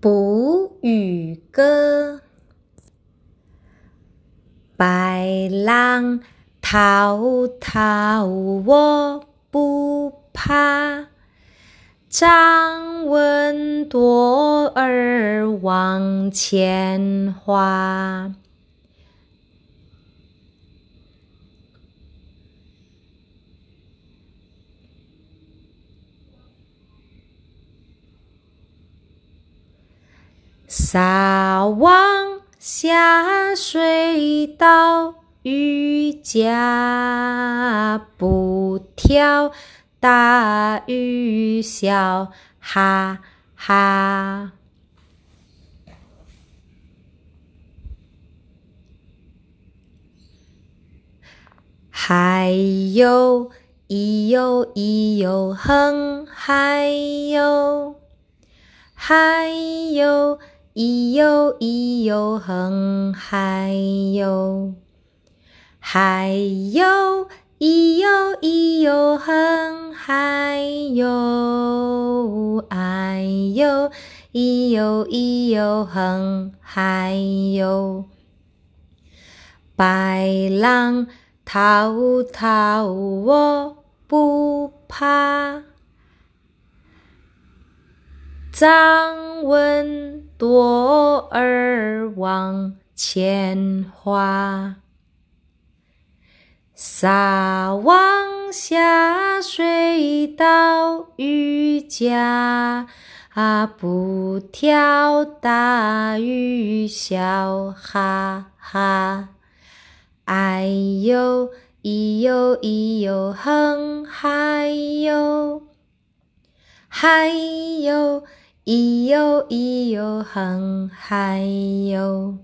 捕鱼歌，白浪滔滔我不怕，张文朵儿往前划。撒网下水到鱼家，不挑大鱼小，哈哈。还有咿哟咿哟哼，还有，还有。咿哟咿哟哼，还有，还有，咿哟咿哟哼，还有，哎哟，咿哟咿哟哼，还有，白浪滔滔我不怕。张文朵儿往前花，撒网下水到鱼家，不挑大鱼小，哈哈。哎呦，咿哟咿哟哼，还有，还有。咿哟咿哟哼，嗨哟，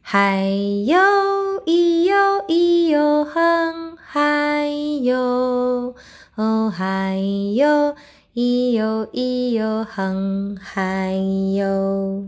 嗨哟，咿哟咿哟哼，嗨哟，哦，嗨哟，咿哟咿哟哼，嗨哟。